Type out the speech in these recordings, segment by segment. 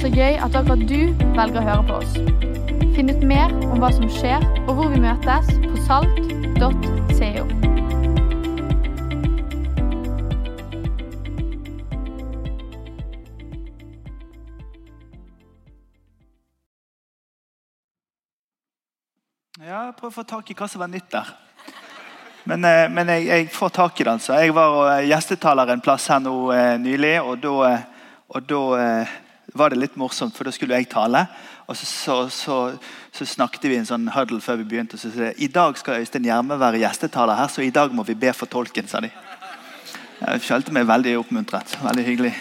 Så gøy at akkurat du velger å høre på oss. Finn ut mer om hva som skjer, og hvor vi møtes på salt.co. Ja, prøver å få tak i hva som var nytt der. Men, eh, men jeg, jeg får tak i det. altså. Jeg var og gjestetaler en plass her nå eh, nylig, og da, eh, og da eh, var det litt morsomt, for da skulle jeg tale. Og så, så, så, så snakket vi en sånn huddle før vi begynte. Og så sa de i dag skal Øystein Gjerme være gjestetaler her, så i dag må vi be for tolken. sa de. Jeg følte meg veldig oppmuntret. Veldig hyggelig.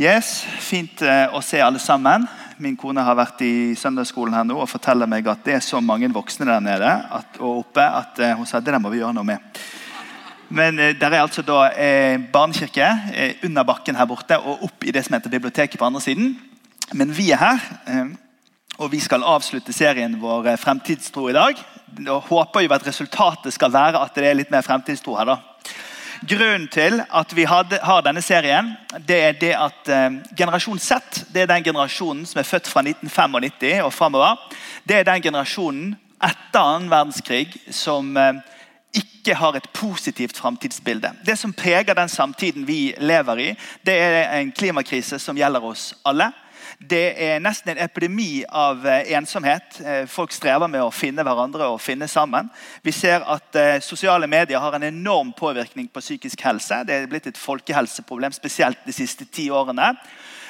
Yes, Fint eh, å se alle sammen. Min kone har vært i søndagsskolen her nå og forteller meg at det er så mange voksne der nede at, og oppe at eh, hun sa det der må vi gjøre noe med. Men eh, der er altså da eh, barnekirke eh, under bakken her borte og opp i det som heter biblioteket på andre siden. Men vi er her, og vi skal avslutte serien vår Fremtidstro i dag. Og håper jo at resultatet skal være at det er litt mer fremtidstro her. da. Grunnen til at vi hadde, har denne serien, det er det at eh, generasjon Z det er den generasjonen som er født fra 1995 og framover. Det er den generasjonen etter annen verdenskrig som eh, ikke har et positivt framtidsbilde. Det som preger den samtiden vi lever i, det er en klimakrise som gjelder oss alle. Det er nesten en epidemi av eh, ensomhet. Eh, Folk strever med å finne hverandre og finne sammen. Vi ser at eh, Sosiale medier har en enorm påvirkning på psykisk helse. Det er blitt et folkehelseproblem, spesielt de siste ti årene.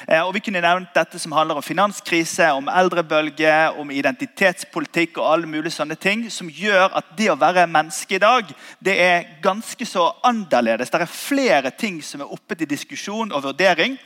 Eh, Og vi kunne nevnt dette som handler om finanskrise, om eldrebølge, om identitetspolitikk og alle mulige sånne ting, som gjør at det å være menneske i dag det er ganske så annerledes. Det er flere ting som er oppe til diskusjon og vurdering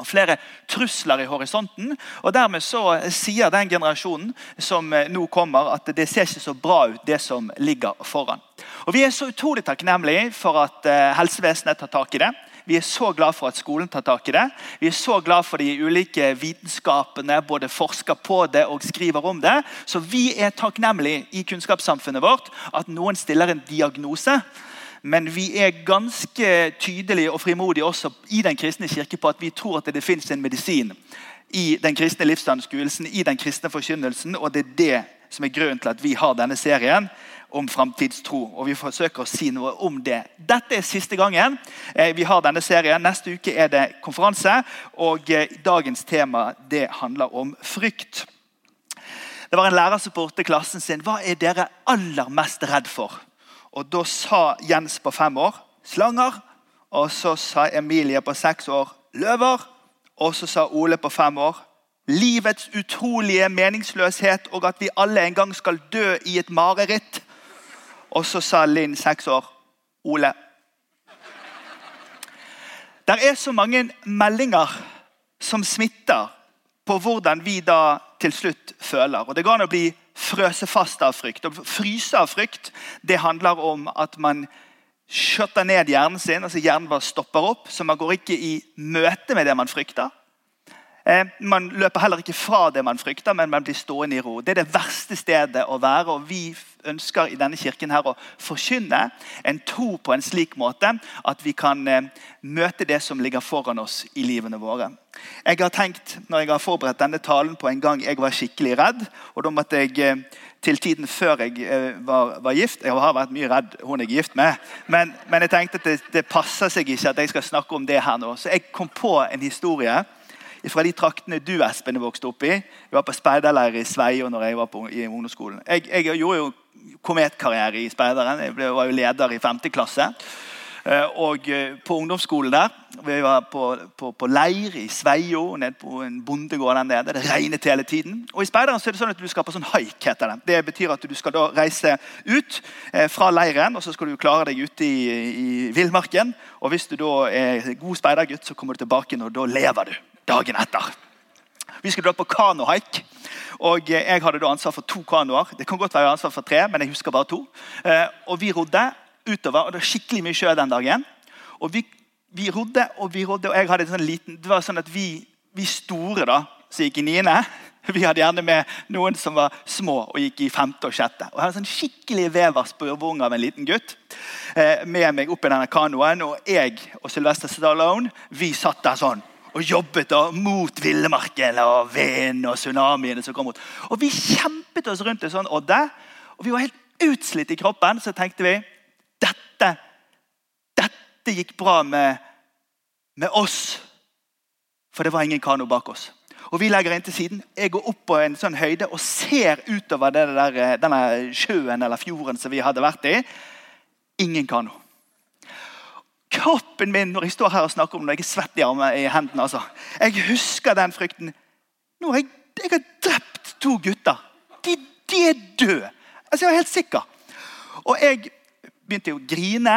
og flere trusler i horisonten. og Dermed så sier den generasjonen som eh, nå kommer, at det ser ikke så bra ut, det som ligger foran. Og Vi er så utrolig takknemlige for at eh, helsevesenet tar tak i det. Vi er så glad for at skolen tar tak i det. Vi er så glad for de ulike vitenskapene både forsker på det og skriver om det. Så vi er takknemlige i kunnskapssamfunnet vårt at noen stiller en diagnose. Men vi er ganske tydelige og frimodige også i den kristne kirke på at vi tror at det finnes en medisin i den kristne livsanskuelsen, i den kristne forkynnelsen. Og det er det som er grunnen til at vi har denne serien om framtidstro. Og vi forsøker å si noe om det. Dette er siste gangen eh, vi har denne serien. Neste uke er det konferanse. Og eh, dagens tema det handler om frykt. Det var en lærer som spurte klassen sin hva er dere aller mest redd for. Og Da sa Jens på fem år slanger. Og så sa Emilie på seks år løver. Og så sa Ole på fem år livets utrolige meningsløshet og at vi alle en gang skal dø i et mareritt. Og så sa Linn, seks år, Ole. Det er så mange meldinger som smitter på hvordan vi da til slutt føler. Og Det går an å bli frøse fast av frykt. Å fryse av frykt det handler om at man skjøtter ned hjernen sin. altså Hjernen bare stopper opp, så man går ikke i møte med det man frykter. Eh, man løper heller ikke fra det man frykter, men man blir stående i ro. Det er det verste stedet å være. og Vi ønsker i denne kirken her å forkynne en tro på en slik måte at vi kan eh, møte det som ligger foran oss i livene våre. Jeg har tenkt, når jeg har forberedt denne talen på en gang jeg var skikkelig redd, og da måtte jeg eh, til tiden før jeg var, var, gift. Jeg har vært mye redd hun jeg er gift med. Men, men jeg tenkte at det, det passer seg ikke at jeg skal snakke om det her nå. Så jeg kom på en historie fra de traktene du Espen, vokste opp i. Jeg var på speiderleir i Sveio når jeg var på, i ungdomsskolen. Jeg, jeg, gjorde jo kometkarriere i speideren. Jeg ble, var jo leder i 5. klasse. Eh, og eh, på ungdomsskolen der Vi var på, på, på leir i Sveio, nede på en bondegård der nede. Det regnet hele tiden. Og I speideren så er det sånn at du skal på sånn haik. heter Det Det betyr at du skal da reise ut eh, fra leiren, og så skal du klare deg ute i, i villmarken. Og hvis du da er god speidergutt, så kommer du tilbake, og da lever du dagen etter. Vi skulle da på kanohaik. Og Jeg hadde da ansvar for to kanoer. Det kan godt være ansvar for tre, men jeg husker bare to. Og Vi rodde utover, og det var skikkelig mye sjø den dagen. Og Vi, vi rodde og vi rodde, og jeg hadde en sånn liten Det var sånn at vi, vi store da, som gikk i niende vi hadde gjerne med noen som var små og gikk i femte og sjette. Og Jeg hadde en sånn skikkelig vever spurvung av en liten gutt med meg opp i denne kanoen. Og jeg og Sylvester Stallone vi satt der sånn og jobbet da mot villmarken og vinden og tsunamiene som kom mot. Og Vi kjempet oss rundt en sånn odde, og vi var helt utslitt i kroppen. Så tenkte vi dette, dette gikk bra med, med oss, for det var ingen kano bak oss. Og Vi legger inn til siden. Jeg går opp på en sånn høyde og ser utover der, denne sjøen eller fjorden som vi hadde vært i. Ingen kano kroppen min når jeg står her og snakker om det, jeg er svett i, armen, i hendene. altså. Jeg husker den frykten. Nå har jeg, jeg har drept to gutter. De, de er døde. Altså, Jeg var helt sikker. Og jeg begynte å grine.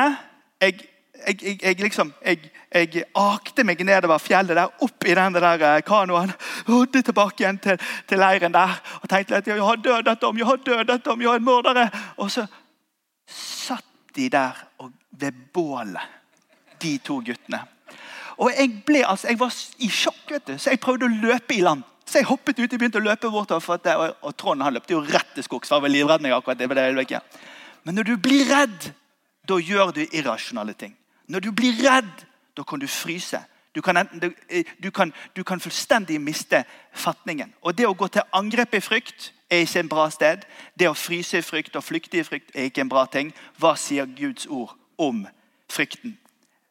Jeg, jeg, jeg, liksom, akte meg nedover fjellet der, opp i den der eh, kanoen. Rodde tilbake igjen til, til, leiren der og tenkte at jeg har dødet dem, jeg har dødet dem, jeg har en mordere. Og så satt de der og ved bålet de to guttene. Og Jeg ble, altså, jeg var i sjokk, vet du, så jeg prøvde å løpe i land. Så jeg hoppet ut og begynte å løpe bortover. Og, og Trond han løpte jo rett til skogs. var vel livredd meg akkurat det, det ikke. Men når du blir redd, da gjør du irrasjonale ting. Når du blir redd, da kan du fryse. Du kan, eh, du, kan, du kan, fullstendig miste fatningen. Og Det å gå til angrep i frykt er ikke en bra sted. Det å fryse i frykt og flykte i frykt er ikke en bra ting. Hva sier Guds ord om frykten?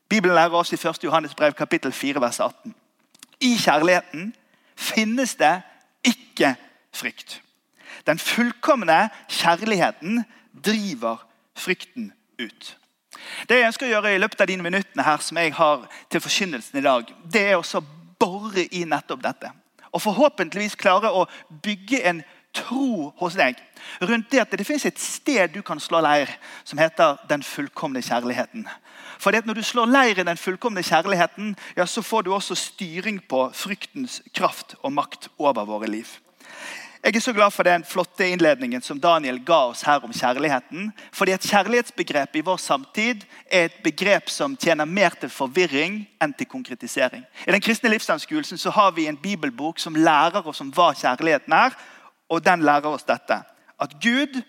Bibelen lærer oss i 1. Johannes brev kapittel 4, vers 18. I kjærligheten finnes det ikke frykt. Den fullkomne kjærligheten driver frykten ut. Det jeg ønsker å gjøre i løpet av de minuttene her som jeg har til forkynnelsen i dag, det er å bore i nettopp dette. Og forhåpentligvis klare å bygge en tro hos deg rundt det at det finnes et sted du kan slå leir, som heter den fullkomne kjærligheten. For Når du slår leir i den fullkomne kjærligheten, ja, så får du også styring på fryktens kraft og makt over våre liv. Jeg er så glad for den flotte innledningen som Daniel ga oss her om kjærligheten. Fordi at Kjærlighetsbegrepet i vår samtid er et begrep som tjener mer til forvirring enn til konkretisering. I den kristne livsanskuelsen så har vi en bibelbok som lærer oss om hva kjærligheten er. Og den lærer oss dette. At Gud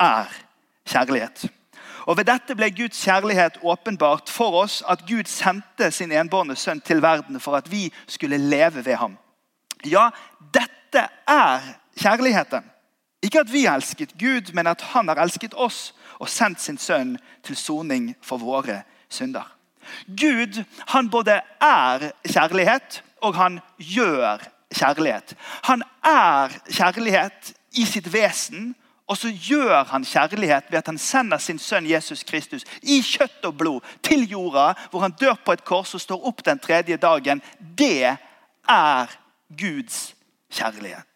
er kjærlighet. Og Ved dette ble Guds kjærlighet åpenbart for oss at Gud sendte sin enbårne sønn til verden for at vi skulle leve ved ham. Ja, dette er kjærligheten. Ikke at vi elsket Gud, men at han har elsket oss og sendt sin sønn til soning for våre synder. Gud han både er kjærlighet, og han gjør kjærlighet. Han er kjærlighet i sitt vesen, og så gjør han kjærlighet ved at han sender sin sønn Jesus Kristus i kjøtt og blod til jorda, hvor han dør på et kors og står opp den tredje dagen. Det er Guds kjærlighet.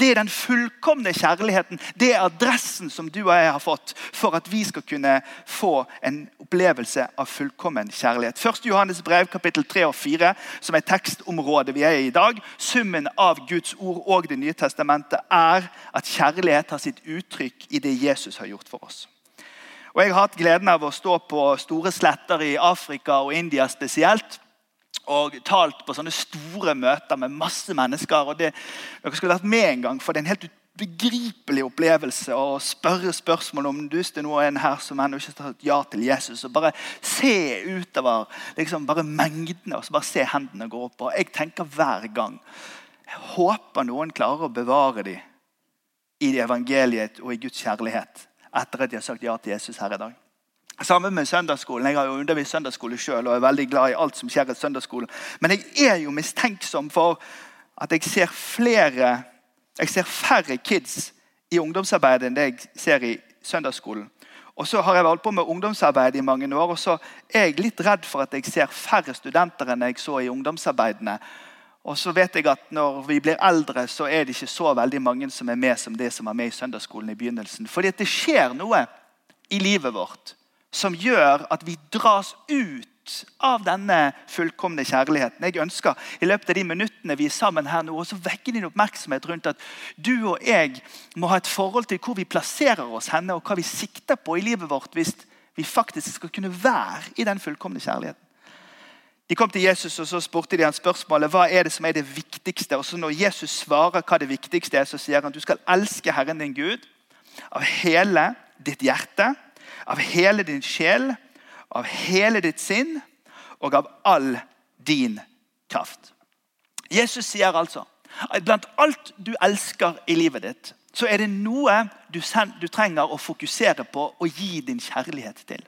Det er den fullkomne kjærligheten. Det er adressen som du og jeg har fått for at vi skal kunne få en opplevelse av fullkommen kjærlighet. 1. Johannes brev kapittel 3 og 4, som er tekstområdet vi er i i dag. Summen av Guds ord og Det nye testamentet er at kjærlighet har sitt uttrykk i det Jesus har gjort for oss. Og Jeg har hatt gleden av å stå på store sletter i Afrika og India spesielt og talt på sånne store møter med masse mennesker. og det, Dere skulle vært med en gang, for det er en helt begripelig opplevelse å spørre spørsmål om du er en her som ennå ikke har sagt ja til Jesus. og Bare se utover liksom bare mengdene og så bare se hendene gå opp. og Jeg tenker hver gang Jeg håper noen klarer å bevare dem i evangeliet og i Guds kjærlighet etter at de har sagt ja til Jesus her i dag. Sammen med søndagsskolen. Jeg har jo undervist søndagsskole sjøl og er veldig glad i alt som skjer i søndagsskolen. Men jeg er jo mistenksom for at jeg ser flere Jeg ser færre kids i ungdomsarbeidet enn det jeg ser i søndagsskolen. Og så har jeg holdt på med ungdomsarbeid i mange år, og så er jeg litt redd for at jeg ser færre studenter enn jeg så i ungdomsarbeidene. Og så vet jeg at Når vi blir eldre, så er det ikke så veldig mange som er med som det som var med i søndagsskolen i begynnelsen. Fordi at det skjer noe i livet vårt som gjør at vi dras ut av denne fullkomne kjærligheten. Jeg ønsker i løpet av de minuttene vi er sammen her nå, å vekke din oppmerksomhet rundt at du og jeg må ha et forhold til hvor vi plasserer oss henne, og hva vi sikter på i livet vårt hvis vi faktisk skal kunne være i den fullkomne kjærligheten. De kom til Jesus og så spurte de han spørsmålet hva er det som er det viktigste. Og så Når Jesus svarer hva det viktigste er, så sier han du skal elske Herren din Gud av hele ditt hjerte av hele din sjel, av hele ditt sinn og av all din kraft. Jesus sier altså at blant alt du elsker i livet ditt, så er det noe du, trenger å fokusere på og gi din kjærlighet til.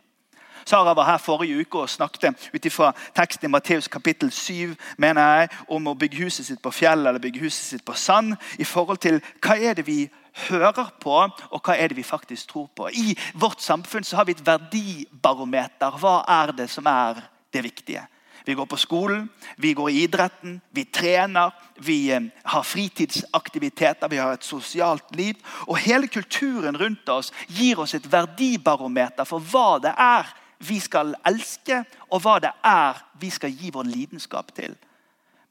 Sara var her forrige uke og snakket ut teksten i Matteus kapittel 7 mener jeg, om å bygge huset sitt på fjell eller bygge huset sitt på sand. i forhold til Hva er det vi hører på, og hva er det vi faktisk tror på? I vårt samfunn så har vi et verdibarometer. Hva er det som er det viktige? Vi går på skolen, vi går i idretten, vi trener, vi eh, har fritidsaktiviteter, vi har et sosialt liv. Og hele kulturen rundt oss gir oss et verdibarometer for hva det er vi skal elske, og hva det er vi skal gi vår lidenskap til.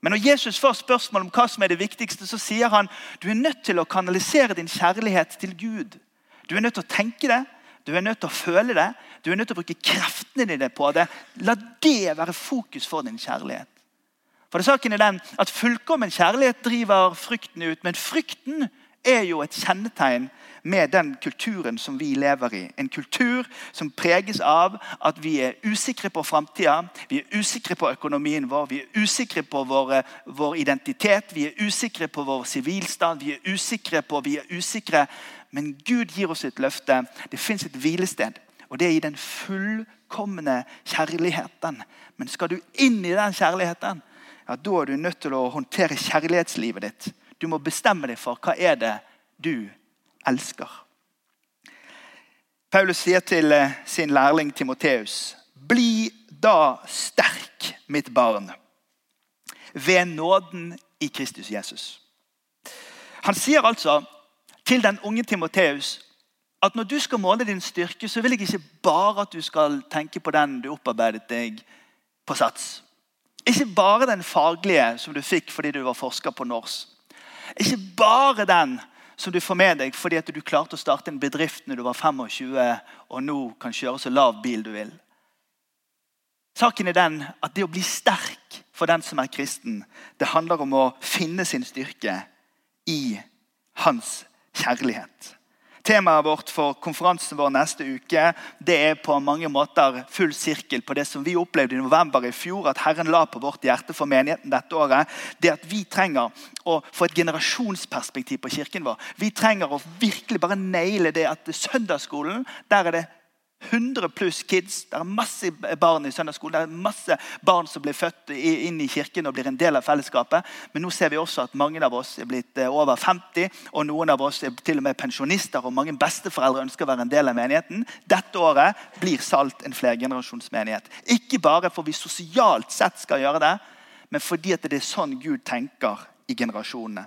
Men når Jesus får spørsmål om hva som er det viktigste, så sier han du er nødt til å kanalisere din kjærlighet til Gud. Du er nødt til å tenke det, du er nødt til å føle det, du er nødt til å bruke kreftene dine på det. La det være fokus for din kjærlighet. For det saken er den at Fullkommen kjærlighet driver frykten ut, men frykten er jo et kjennetegn med den kulturen som vi lever i. En kultur som preges av at vi er usikre på framtida, vi er usikre på økonomien vår, vi er usikre på vår, vår identitet, vi er usikre på vår sivilstand, vi er usikre på Vi er usikre, men Gud gir oss et løfte. Det fins et hvilested, og det er i den fullkomne kjærligheten. Men skal du inn i den kjærligheten, ja, da er du nødt til å håndtere kjærlighetslivet ditt. Du må bestemme deg for hva er det du elsker. Paulus sier til eh, sin lærling Timoteus.: Bli da sterk, mitt barn, ved nåden i Kristus Jesus. Han sier altså til den unge Timoteus at når du skal måle din styrke, så vil jeg ikke bare at du skal tenke på den du opparbeidet deg på Sats. Ikke bare den faglige som du fikk fordi du var forsker på Nors. Ikke bare den som du får med deg fordi at du klarte å starte en bedrift når du var 25 og nå kan kjøre så lav bil du vil. Saken er den at det å bli sterk for den som er kristen, det handler om å finne sin styrke i hans kjærlighet. Temaet vårt for konferansen vår neste uke det er på mange måter full sirkel på det som vi opplevde i november i fjor. At Herren la på vårt hjerte for menigheten dette året. Det at vi trenger å få et generasjonsperspektiv på kirken vår. Vi trenger å virkelig bare naile det at søndagsskolen der er det 100 pluss kids. Det er masse barn i søndagsskolen. Det er masse barn som blir født inn i kirken og blir en del av fellesskapet. Men nå ser vi også at mange av oss er blitt eh, over 50, og noen av oss er til og med pensjonister. Og mange besteforeldre ønsker å være en del av menigheten. Dette året blir Salt en flergenerasjonsmenighet. Ikke bare for vi sosialt sett skal gjøre det, men fordi det er sånn Gud tenker i generasjonene.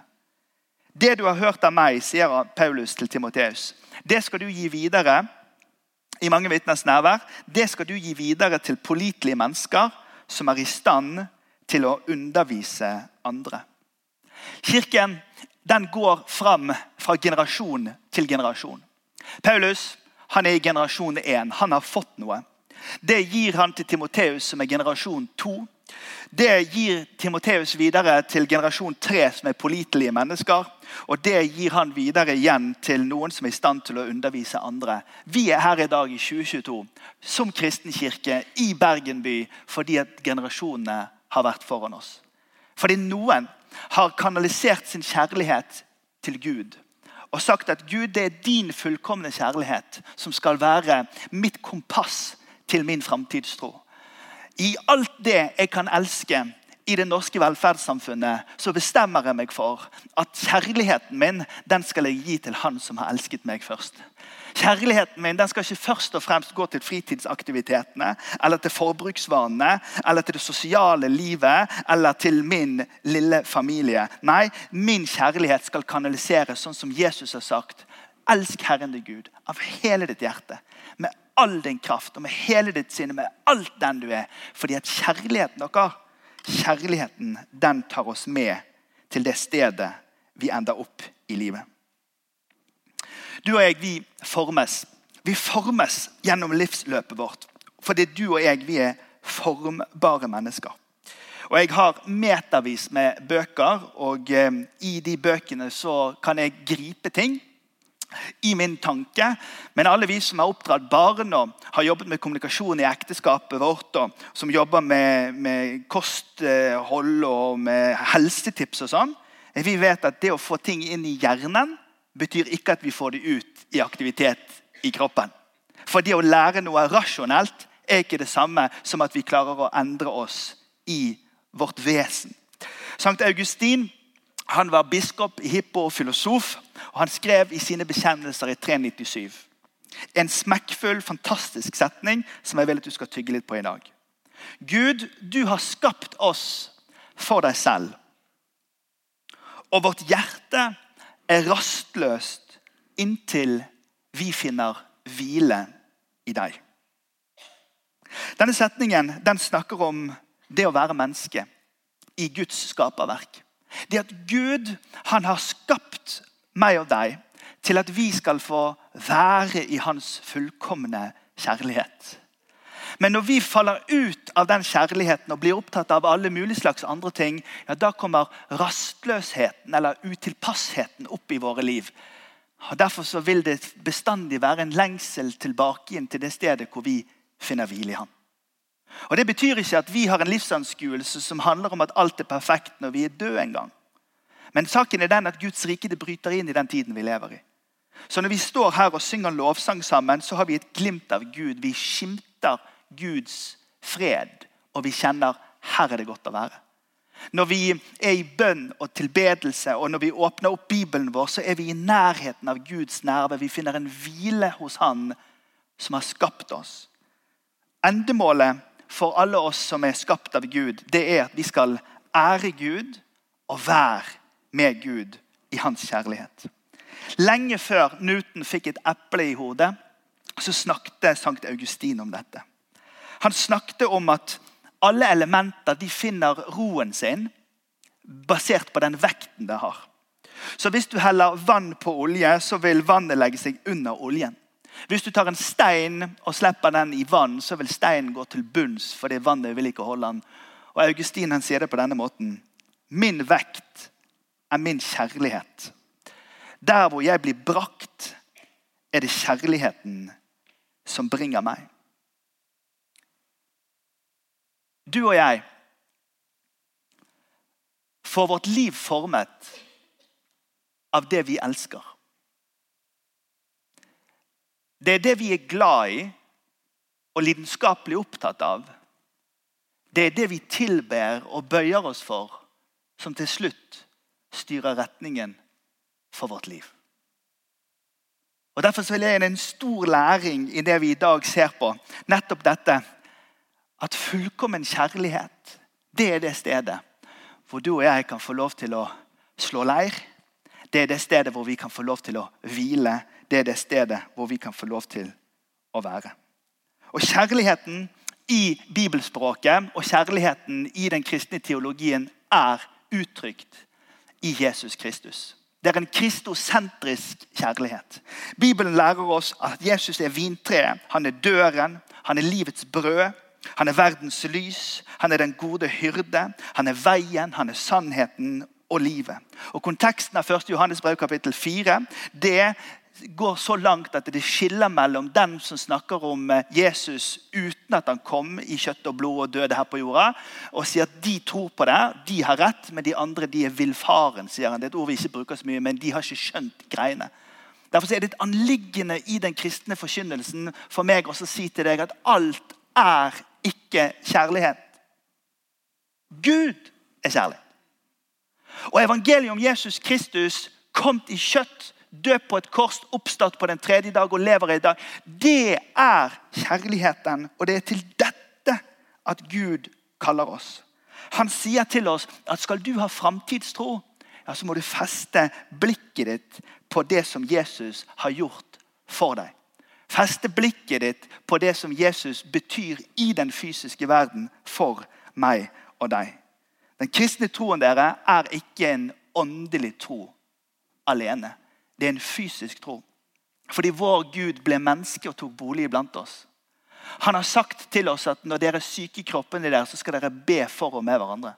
Det du har hørt av meg, sier Paulus til Timoteus, det skal du gi videre i mange vitners nærvær, det skal du gi videre til pålitelige mennesker som er i stand til å undervise andre. Kirken den går fram fra generasjon til generasjon. Paulus han er i generasjon 1. Han har fått noe. Det gir han til Timoteus, som er generasjon 2. Det gir Timoteus videre til generasjon 3, som er pålitelige mennesker. Og det gir han videre igjen til noen som er i stand til å undervise andre. Vi er her i dag i 2022 som kristen kirke i Bergen by fordi at generasjonene har vært foran oss. Fordi noen har kanalisert sin kjærlighet til Gud og sagt at Gud, det er din fullkomne kjærlighet som skal være mitt kompass til min framtidstro. I alt det jeg kan elske i det norske velferdssamfunnet, så bestemmer jeg meg for at kjærligheten min den skal jeg gi til han som har elsket meg først. Kjærligheten min den skal ikke først og fremst gå til fritidsaktivitetene eller til forbruksvanene eller til det sosiale livet eller til min lille familie. Nei, min kjærlighet skal kanaliseres sånn som Jesus har sagt. Elsk Herren din Gud av hele ditt hjerte, all din kraft og med hele ditt sinne, med alt den du er. Fordi at kjærligheten deres, kjærligheten den tar oss med til det stedet vi ender opp i livet. Du og jeg, vi formes. Vi formes gjennom livsløpet vårt. Fordi du og jeg, vi er formbare mennesker. Og Jeg har metervis med bøker, og eh, i de bøkene så kan jeg gripe ting i min tanke. Men alle vi som har oppdratt barn og har jobbet med kommunikasjon i ekteskapet vårt, og som jobber med, med kosthold og med helsetips og sånn, vi vet at det å få ting inn i hjernen betyr ikke at vi får det ut i aktivitet i kroppen. For det å lære noe rasjonelt er ikke det samme som at vi klarer å endre oss i vårt vesen. Sankt Augustin han var biskop, hippo og filosof. Og Han skrev i sine bekjennelser i 397 en smekkfull, fantastisk setning som jeg vil at du skal tygge litt på i dag. Gud, du har skapt oss for deg selv. Og vårt hjerte er rastløst inntil vi finner hvile i deg. Denne setningen den snakker om det å være menneske i Guds skaperverk. Det at Gud han har skapt meg og deg til at vi skal få være i hans fullkomne kjærlighet. Men når vi faller ut av den kjærligheten og blir opptatt av alle mulige slags andre ting, ja, da kommer rastløsheten eller utilpassheten opp i våre liv. Og Derfor vil det bestandig være en lengsel tilbake inn til det stedet hvor vi finner hvile i ham. Og Det betyr ikke at vi har en livsanskuelse som handler om at alt er perfekt når vi er døde en gang. Men saken er den at Guds rike det bryter inn i den tiden vi lever i. Så når vi står her og synger lovsang sammen, så har vi et glimt av Gud. Vi skimter Guds fred, og vi kjenner her er det godt å være. Når vi er i bønn og tilbedelse, og når vi åpner opp Bibelen vår, så er vi i nærheten av Guds nerve. Vi finner en hvile hos Han som har skapt oss. Endemålet for alle oss som er skapt av Gud, det er at vi skal ære Gud og være med Gud i hans kjærlighet. Lenge før Newton fikk et eple i hodet, så snakket Sankt Augustin om dette. Han snakket om at alle elementer de finner roen sin basert på den vekten det har. Så Hvis du heller vann på olje, så vil vannet legge seg under oljen. Hvis du tar en stein og slipper den i vann, så vil steinen gå til bunns. fordi vannet vil ikke holde den. Og Augustin han sier det på denne måten. Min vekt er min kjærlighet. Der hvor jeg blir brakt, er det kjærligheten som bringer meg. Du og jeg får vårt liv formet av det vi elsker. Det er det vi er glad i og lidenskapelig opptatt av. Det er det vi tilber og bøyer oss for, som til slutt styrer retningen for vårt liv. Og Derfor vil jeg gi en stor læring i det vi i dag ser på. Nettopp dette at fullkommen kjærlighet, det er det stedet hvor du og jeg kan få lov til å slå leir. Det er det stedet hvor vi kan få lov til å hvile. Det er det stedet hvor vi kan få lov til å være. Og Kjærligheten i bibelspråket og kjærligheten i den kristne teologien er uttrykt i Jesus Kristus. Det er en kristosentrisk kjærlighet. Bibelen lærer oss at Jesus er vintreet. Han er døren. Han er livets brød. Han er verdens lys, han er den gode hyrde, han er veien, han er sannheten og livet. Og Konteksten av 1. Johannes brev kapittel 4 det går så langt at det skiller mellom den som snakker om eh, Jesus uten at han kom i kjøtt og blod og døde her på jorda, og sier at de tror på det, de har rett, men de andre de er villfaren. sier han. Det er et ord vi ikke bruker så mye, men de har ikke skjønt greiene. Derfor er det et anliggende i den kristne forkynnelsen for meg å si til deg at alt er ikke kjærlighet. Gud er kjærlighet. Og evangeliet om Jesus Kristus kom i kjøtt, død på et kors, oppstått på den tredje dag og lever i dag. Det er kjærligheten, og det er til dette at Gud kaller oss. Han sier til oss at skal du ha framtidstro, ja, så må du feste blikket ditt på det som Jesus har gjort for deg. Feste blikket ditt på det som Jesus betyr i den fysiske verden for meg og deg. Den kristne troen dere er ikke en åndelig tro alene. Det er en fysisk tro. Fordi vår Gud ble menneske og tok bolig iblant oss. Han har sagt til oss at når dere er syke i kroppene deres, så skal dere be for og med hverandre.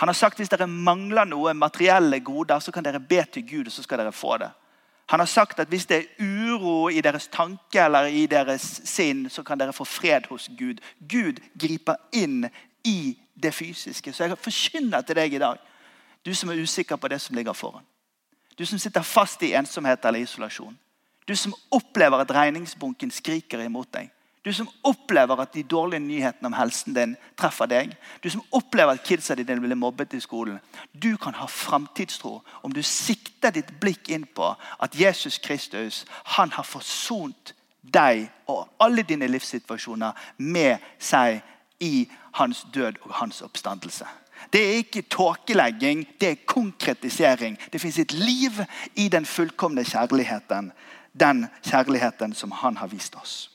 Han har sagt at hvis dere mangler noe materielle goder, så kan dere be til Gud, og så skal dere få det. Han har sagt at hvis det er uro i deres tanke eller i deres sinn, så kan dere få fred hos Gud. Gud griper inn i det fysiske. Så jeg forkynner til deg i dag, du som er usikker på det som ligger foran. Du som sitter fast i ensomhet eller isolasjon. Du som opplever at regningsbunken skriker imot deg. Du som opplever at de dårlige nyhetene om helsen din treffer deg. Du som opplever at kidsa dine blir mobbet i skolen. Du kan ha framtidstro om du sikter ditt blikk inn på at Jesus Kristus han har forsont deg og alle dine livssituasjoner med seg i hans død og hans oppstandelse. Det er ikke tåkelegging, det er konkretisering. Det fins et liv i den fullkomne kjærligheten. Den kjærligheten som han har vist oss.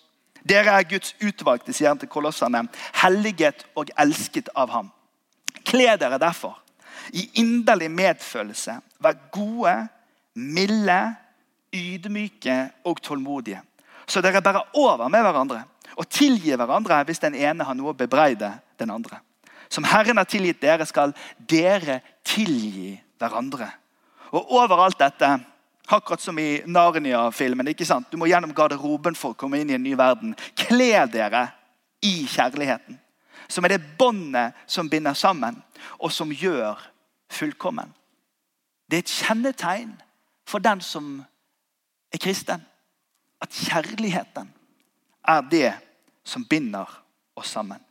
Dere er Guds utvalgte, sier han til kolossene, helliget og elsket av ham. Kle dere derfor i inderlig medfølelse. Vær gode, milde, ydmyke og tålmodige. Så dere bærer over med hverandre og tilgir hverandre hvis den ene har noe å bebreide den andre. Som Herren har tilgitt dere, skal dere tilgi hverandre. Og overalt dette Akkurat som i Narnia-filmen. ikke sant? Du må gjennom garderoben for å komme inn i en ny verden. Kle dere i kjærligheten. Som er det båndet som binder sammen, og som gjør fullkommen. Det er et kjennetegn for den som er kristen. At kjærligheten er det som binder oss sammen.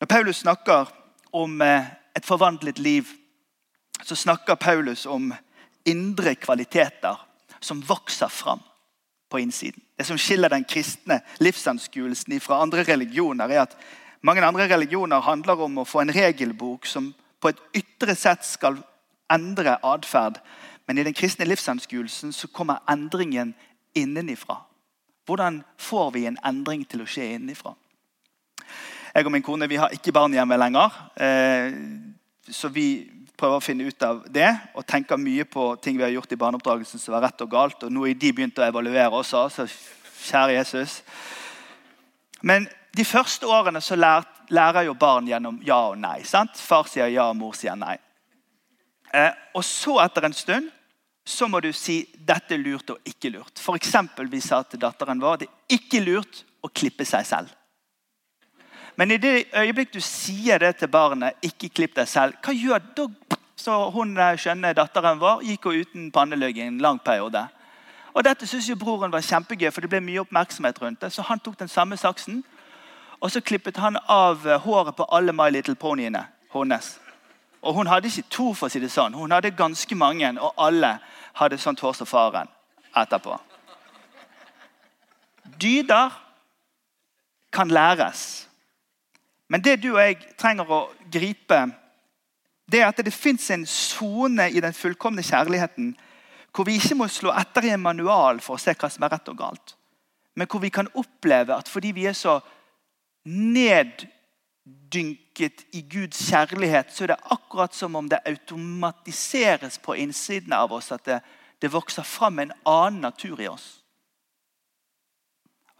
Når Paulus snakker om eh, et forvandlet liv, så snakker Paulus om indre kvaliteter som vokser fram på innsiden. Det som skiller den kristne livsanskuelsen fra andre religioner, er at mange andre religioner handler om å få en regelbok som på et ytre sett skal endre atferd. Men i den kristne livsanskuelsen så kommer endringen innenifra. Hvordan får vi en endring til å skje innenfra? Jeg og min kone vi har ikke barn hjemme lenger. Eh, så vi prøver å finne ut av det og tenker mye på ting vi har gjort i barneoppdragelsen som var rett og galt. Og nå er de begynt å evaluere også, så kjære Jesus. Men de første årene så lærer jo barn gjennom ja og nei. sant? Far sier ja, mor sier nei. Eh, og så, etter en stund, så må du si dette er lurt og ikke lurt. For eksempel, vi sa til datteren vår det er ikke lurt å klippe seg selv. Men i det øyeblikk du sier det til barnet, ikke klipp deg selv, hva gjør da? Så hun skjønne datteren vår gikk hun uten pannelugg i en lang periode. Og Dette syntes jo broren var kjempegøy, for det ble mye oppmerksomhet rundt det. Så han tok den samme saksen og så klippet han av eh, håret på alle My Little Ponyene hennes. Og hun hadde ikke to, for å si det sånn. Hun hadde ganske mange, og alle hadde sånt hår som faren etterpå. Dyder kan læres. Men det du og jeg trenger å gripe, det er at det fins en sone i den fullkomne kjærligheten hvor vi ikke må slå etter i en manual for å se hva som er rett og galt. Men hvor vi kan oppleve at fordi vi er så neddynket i Guds kjærlighet, så er det akkurat som om det automatiseres på innsiden av oss. At det, det vokser fram en annen natur i oss.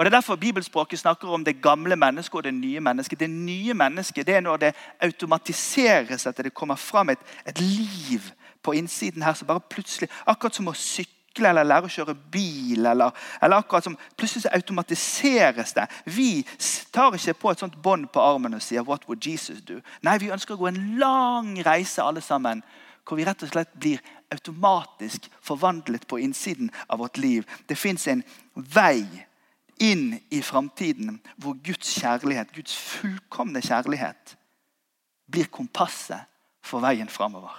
Og Det er derfor bibelspråket snakker om det gamle mennesket og det nye mennesket. Det nye mennesket det er når det automatiseres, at det kommer fram et, et liv på innsiden her som bare plutselig Akkurat som å sykle eller lære å kjøre bil. Eller, eller akkurat som Plutselig så automatiseres det. Vi tar ikke på et sånt bånd på armen og sier 'What would Jesus do?' Nei, vi ønsker å gå en lang reise alle sammen. Hvor vi rett og slett blir automatisk forvandlet på innsiden av vårt liv. Det fins en vei inn i framtiden hvor Guds kjærlighet, Guds fullkomne kjærlighet, blir kompasset for veien framover.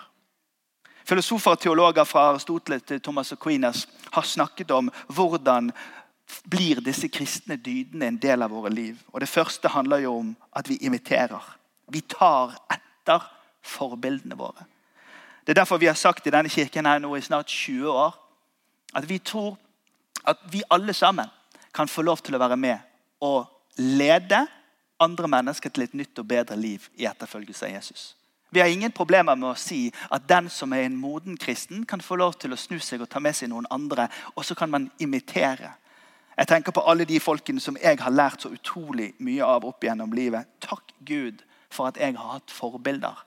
Filosofer og teologer fra Aristoteles til Thomas Aquinas har snakket om hvordan blir disse kristne dydene en del av våre liv. Og Det første handler jo om at vi imiterer. Vi tar etter forbildene våre. Det er derfor vi har sagt i denne kirken her nå i snart 20 år at vi tror at vi alle sammen kan få lov til å være med og lede andre mennesker til et nytt og bedre liv i etterfølgelse av Jesus. Vi har ingen problemer med å si at den som er en moden kristen, kan få lov til å snu seg og ta med seg noen andre, og så kan man imitere. Jeg tenker på alle de folkene som jeg har lært så utrolig mye av opp gjennom livet. Takk Gud for at jeg har hatt forbilder.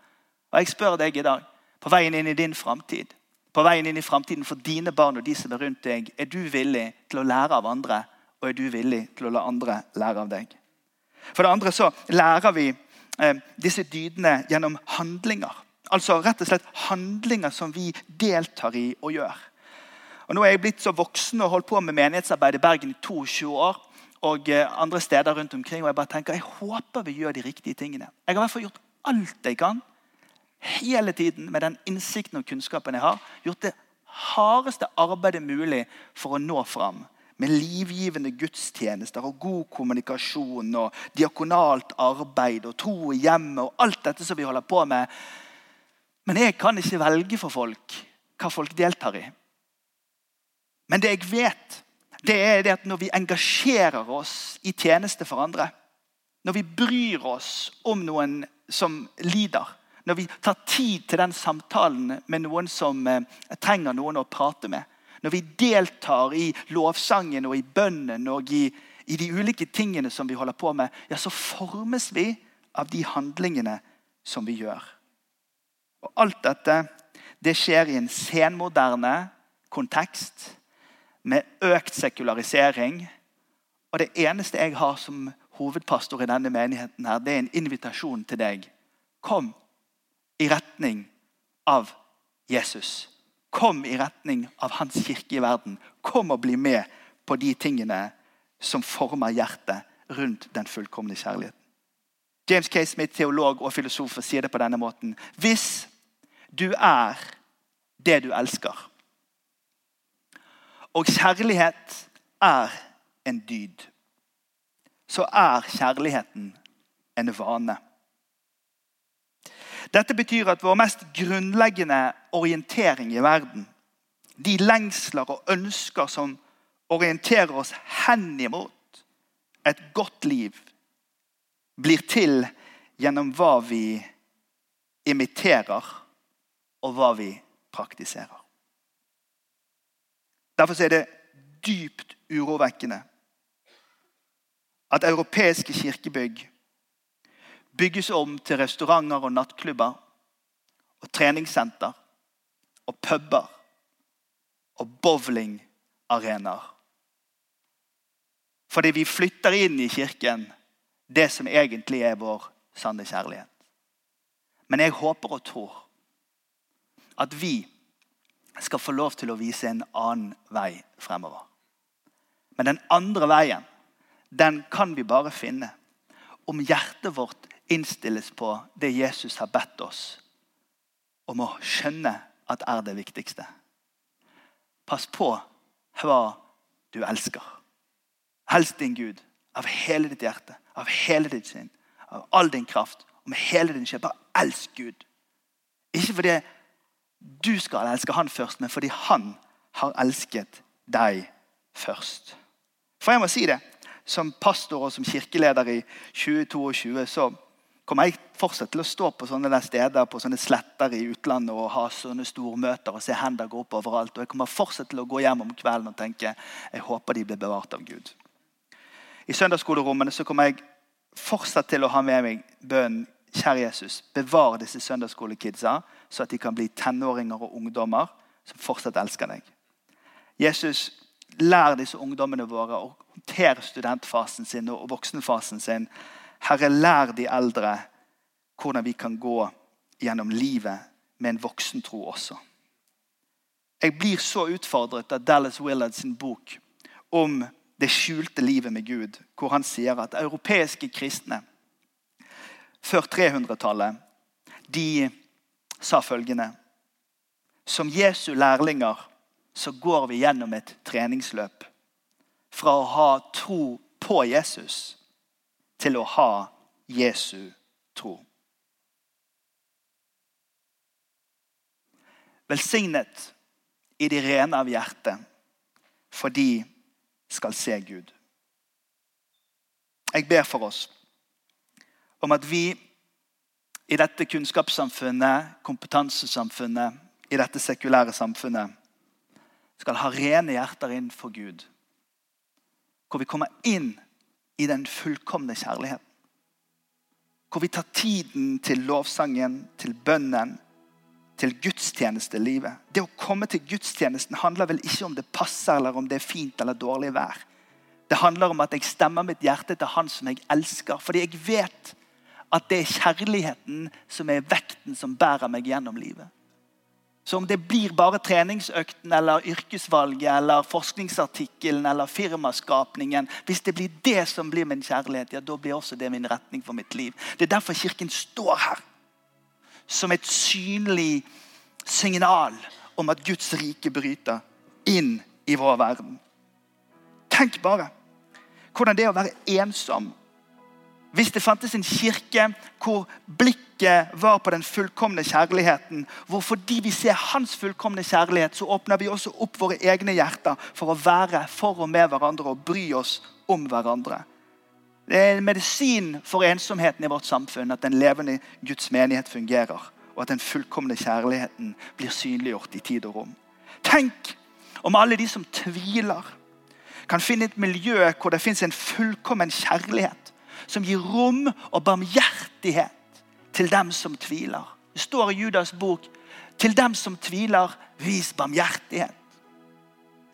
Og jeg spør deg i dag, på veien inn i din framtid, på veien inn i framtiden for dine barn og de som er rundt deg? Er du villig til å lære av andre, og er du villig til å la andre lære av deg? For det andre så lærer vi eh, disse dydene gjennom handlinger. Altså rett og slett handlinger som vi deltar i og gjør. Og Nå er jeg blitt så voksen og holdt på med menighetsarbeid i Bergen i 22 år. Og eh, andre steder rundt omkring, og jeg bare tenker, jeg håper vi gjør de riktige tingene. Jeg har i hvert fall gjort alt jeg kan hele tiden med den innsikten og kunnskapen jeg har. Gjort det hardeste arbeidet mulig for å nå fram. Med livgivende gudstjenester og god kommunikasjon og diakonalt arbeid og tro i hjemmet og alt dette som vi holder på med. Men jeg kan ikke velge for folk hva folk deltar i. Men det jeg vet, det er det at når vi engasjerer oss i tjeneste for andre, når vi bryr oss om noen som lider, når vi tar tid til den samtalen med noen som eh, trenger noen å prate med, når vi deltar i lovsangen og i bønnen og i, i de ulike tingene som vi holder på med, ja, så formes vi av de handlingene som vi gjør. Og Alt dette det skjer i en senmoderne kontekst med økt sekularisering. Og det eneste jeg har som hovedpastor i denne menigheten, her, det er en invitasjon til deg. Kom i retning av Jesus. Kom i retning av hans kirke i verden. Kom og bli med på de tingene som former hjertet rundt den fullkomne kjærligheten. James K. Smith, teolog og filosof, sier det på denne måten. Hvis du er det du elsker, og kjærlighet er en dyd, så er kjærligheten en vane. Dette betyr at vår mest grunnleggende orientering i verden, de lengsler og ønsker som orienterer oss henimot et godt liv, blir til gjennom hva vi imiterer, og hva vi praktiserer. Derfor er det dypt urovekkende at europeiske kirkebygg bygges om til restauranter og nattklubber og treningssenter og puber og bowlingarenaer. Fordi vi flytter inn i kirken det som egentlig er vår sanne kjærlighet. Men jeg håper og tror at vi skal få lov til å vise en annen vei fremover. Men den andre veien den kan vi bare finne om hjertet vårt innstilles på det Jesus har bedt oss om å skjønne at er det viktigste. Pass på hva du elsker. Helst din Gud av hele ditt hjerte, av hele ditt sinn, av all din kraft og med hele din sjel. Bare elsk Gud. Ikke fordi du skal elske han først, men fordi han har elsket deg først. For jeg må si det, som pastor og som kirkeleder i 2022 så kommer jeg fortsatt til å stå på sånne steder på sånne sletter i utlandet og ha sånne stormøter og se hender gå opp overalt. Og jeg kommer fortsatt til å gå hjem om kvelden og tenke jeg håper de blir bevart av Gud. I søndagsskolerommene så kommer jeg fortsatt til å ha med meg bønnen Kjære Jesus, bevar disse søndagsskolekidsa, så at de kan bli tenåringer og ungdommer som fortsatt elsker deg. Jesus, lær disse ungdommene våre å håndtere studentfasen sin og voksenfasen sin. Herre, lær de eldre hvordan vi kan gå gjennom livet med en voksentro også. Jeg blir så utfordret av Dallas Willard sin bok om det skjulte livet med Gud, hvor han sier at europeiske kristne før 300-tallet, de sa følgende Som Jesu lærlinger så går vi gjennom et treningsløp. Fra å ha tro på Jesus til å ha Jesu tro. Velsignet i de rene av hjerte, for de skal se Gud. Jeg ber for oss om at vi i dette kunnskapssamfunnet, kompetansesamfunnet, i dette sekulære samfunnet skal ha rene hjerter inn for Gud. Hvor vi kommer inn i den fullkomne kjærligheten. Hvor vi tar tiden til lovsangen, til bønnen, til gudstjenestelivet. Det å komme til gudstjenesten handler vel ikke om det passer eller om det er fint eller dårlig vær. Det handler om at jeg stemmer mitt hjerte til Han som jeg elsker. Fordi jeg vet at det er kjærligheten som er vekten som bærer meg gjennom livet. Så om det blir bare treningsøkten eller yrkesvalget eller forskningsartikkelen eller firmaskapningen Hvis det blir det som blir min kjærlighet, ja, da blir også det min retning for mitt liv. Det er derfor Kirken står her som et synlig signal om at Guds rike bryter inn i vår verden. Tenk bare hvordan det er å være ensom. Hvis det fantes en kirke hvor blikket var på den fullkomne kjærligheten, hvor fordi vi ser hans fullkomne kjærlighet, så åpner vi også opp våre egne hjerter for å være for og med hverandre og bry oss om hverandre. Det er en medisin for ensomheten i vårt samfunn at den levende Guds menighet fungerer, og at den fullkomne kjærligheten blir synliggjort i tid og rom. Tenk om alle de som tviler, kan finne et miljø hvor det fins en fullkommen kjærlighet som gir rom og barmhjertighet til dem som tviler. Det står i Judas bok til dem som tviler, vis barmhjertighet.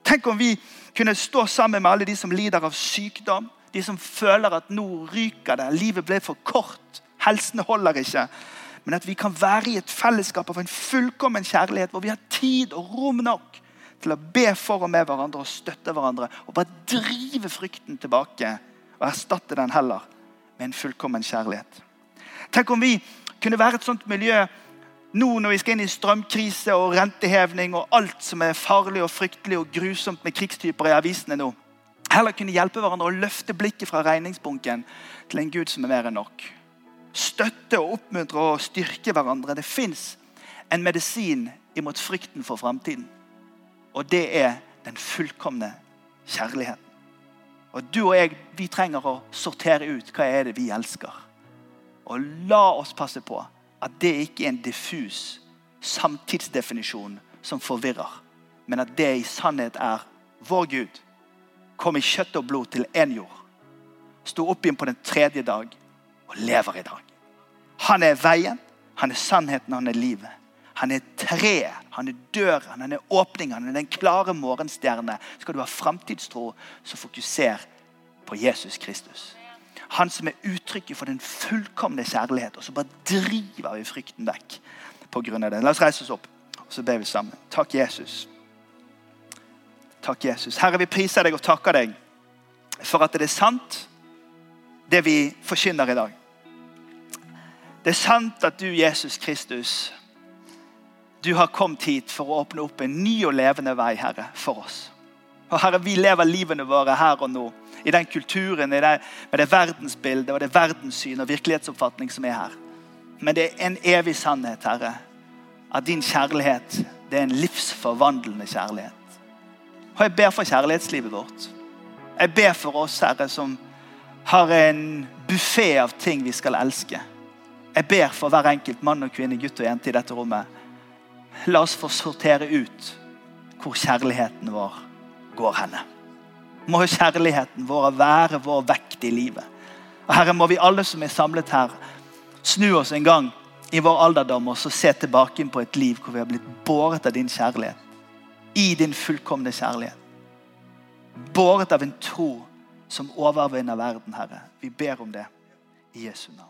Tenk om vi kunne stå sammen med alle de som lider av sykdom, de som føler at nå ryker det, livet ble for kort, helsen holder ikke. Men at vi kan være i et fellesskap av en fullkommen kjærlighet, hvor vi har tid og rom nok til å be for og med hverandre og støtte hverandre. Og bare drive frykten tilbake og erstatte den heller med en fullkommen kjærlighet. Tenk om vi kunne være et sånt miljø nå når vi skal inn i strømkrise og rentehevning og alt som er farlig og fryktelig og grusomt med krigstyper i avisene nå. Heller kunne hjelpe hverandre å løfte blikket fra regningsbunken til en Gud som er mer enn nok. Støtte og oppmuntre og styrke hverandre. Det fins en medisin imot frykten for framtiden. Og det er den fullkomne kjærligheten. Og du og jeg vi trenger å sortere ut hva er det vi elsker. Og la oss passe på at det ikke er en diffus samtidsdefinisjon som forvirrer, men at det i sannhet er vår Gud kom i kjøtt og blod til én jord. Sto opp igjen på den tredje dag og lever i dag. Han er veien, han er sannheten, han er livet. Han er treet, han er døren, han er åpningen, han er den klare morgenstjerne. Skal du ha framtidstro, så fokuser på Jesus Kristus. Han som er uttrykket for den fullkomne kjærlighet. Og så bare driver vi frykten vekk av det. La oss reise oss opp, og så ber vi sammen. Takk, Jesus. Takk, Jesus. Herre, vi priser deg og takker deg for at det er sant, det vi forkynner i dag. Det er sant at du, Jesus Kristus, du har kommet hit for å åpne opp en ny og levende vei, Herre, for oss. Og Herre, Vi lever livene våre her og nå, i den kulturen, i det, med det verdensbildet og det verdenssyn og virkelighetsoppfatning som er her. Men det er en evig sannhet, Herre, at din kjærlighet det er en livsforvandlende kjærlighet. Og jeg ber for kjærlighetslivet vårt. Jeg ber for oss, Herre, som har en buffé av ting vi skal elske. Jeg ber for hver enkelt mann og kvinne, gutt og jente i dette rommet. La oss få sortere ut hvor kjærligheten vår går henne. Må kjærligheten vår være vår vekt i livet. Og Herre, må vi alle som er samlet her, snu oss en gang i vår alderdom og så se tilbake på et liv hvor vi har blitt båret av din kjærlighet i din fullkomne kjærlighet. Båret av en tro som overvinner verden, Herre. Vi ber om det i Jesu navn.